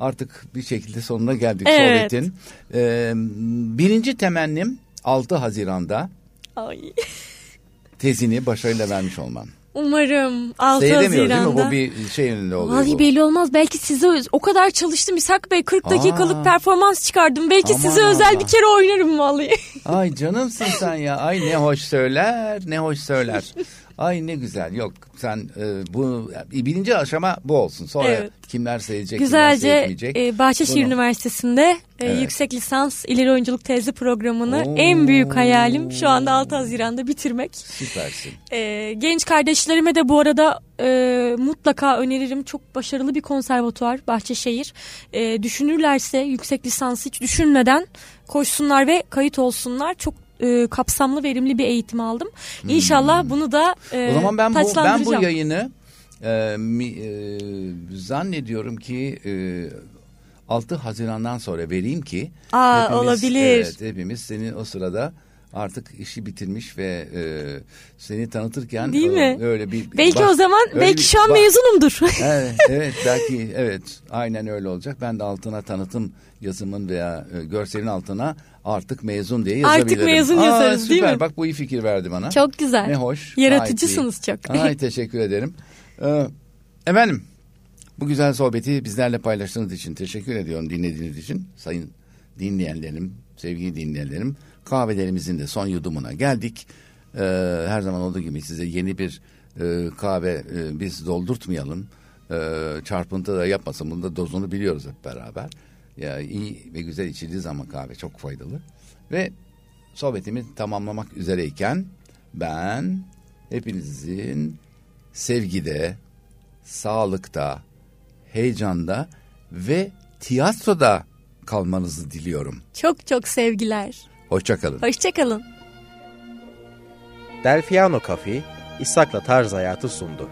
artık bir şekilde sonuna geldik Evet. sohbetin. E, birinci temennim 6 Haziran'da Ay. tezini başarıyla vermiş olman. Umarım 6 Seyredemiyor değil mi? Haziran'da. Bu bir şey önünde oluyor. Vallahi bu. belli olmaz. Belki size öz- o kadar çalıştım İshak Bey 40 dakikalık Aa. performans çıkardım. Belki Aman size özel Allah. bir kere oynarım vallahi. Ay canımsın sen ya. Ay ne hoş söyler, ne hoş söyler. Ay ne güzel. Yok sen e, bu birinci aşama bu olsun. Sonra Evet. kimler seyredecek, kimler Güzelce seyretmeyecek. e, Bahçeşehir Bunu- Üniversitesi'nde e, Evet. yüksek lisans ileri oyunculuk tezi programını Oo. en büyük hayalim şu anda 6 Haziran'da bitirmek. Süpersin. E, genç kardeşlerime de bu arada e, mutlaka öneririm. Çok başarılı bir konservatuvar Bahçeşehir. E, düşünürlerse yüksek lisansı hiç düşünmeden koşsunlar ve kayıt olsunlar. Çok e, kapsamlı verimli bir eğitim aldım. İnşallah bunu da e, Hmm. o zaman ben bu ben bu yayını e, mi, e, zannediyorum ki e, 6 Haziran'dan sonra vereyim ki Aa, olabilir. Evet, hepimiz senin o sırada artık işi bitirmiş ve e, seni tanıtırken Değil e, mi? öyle bir Belki bak- o zaman belki bir- şu an bak- mezunumdur. evet, evet belki evet aynen öyle olacak. Ben de altına tanıtım yazımın veya e, görselin altına artık mezun diye Artık yazabilirim. mezun Aa, yazarız, değil süper. mi? Bak bu iyi fikir verdi bana. Çok güzel. Ne hoş. Yaratıcısınız gayet çok. Ay teşekkür ederim. Ee, efendim bu güzel sohbeti bizlerle paylaştığınız için teşekkür ediyorum dinlediğiniz için. Sayın dinleyenlerim, sevgili dinleyenlerim kahvelerimizin de son yudumuna geldik. Ee, her zaman olduğu gibi size yeni bir e, kahve e, biz doldurtmayalım. Ee, çarpıntı da yapmasın. Bunun da dozunu biliyoruz hep beraber. Ya iyi ve güzel içildiği zaman kahve çok faydalı. Ve sohbetimi tamamlamak üzereyken ben hepinizin sevgide, sağlıkta, heyecanda ve tiyatroda kalmanızı diliyorum. Çok çok sevgiler. Hoşçakalın. Hoşçakalın. Delfiano Cafe, İshak'la Tarz Hayatı sundu.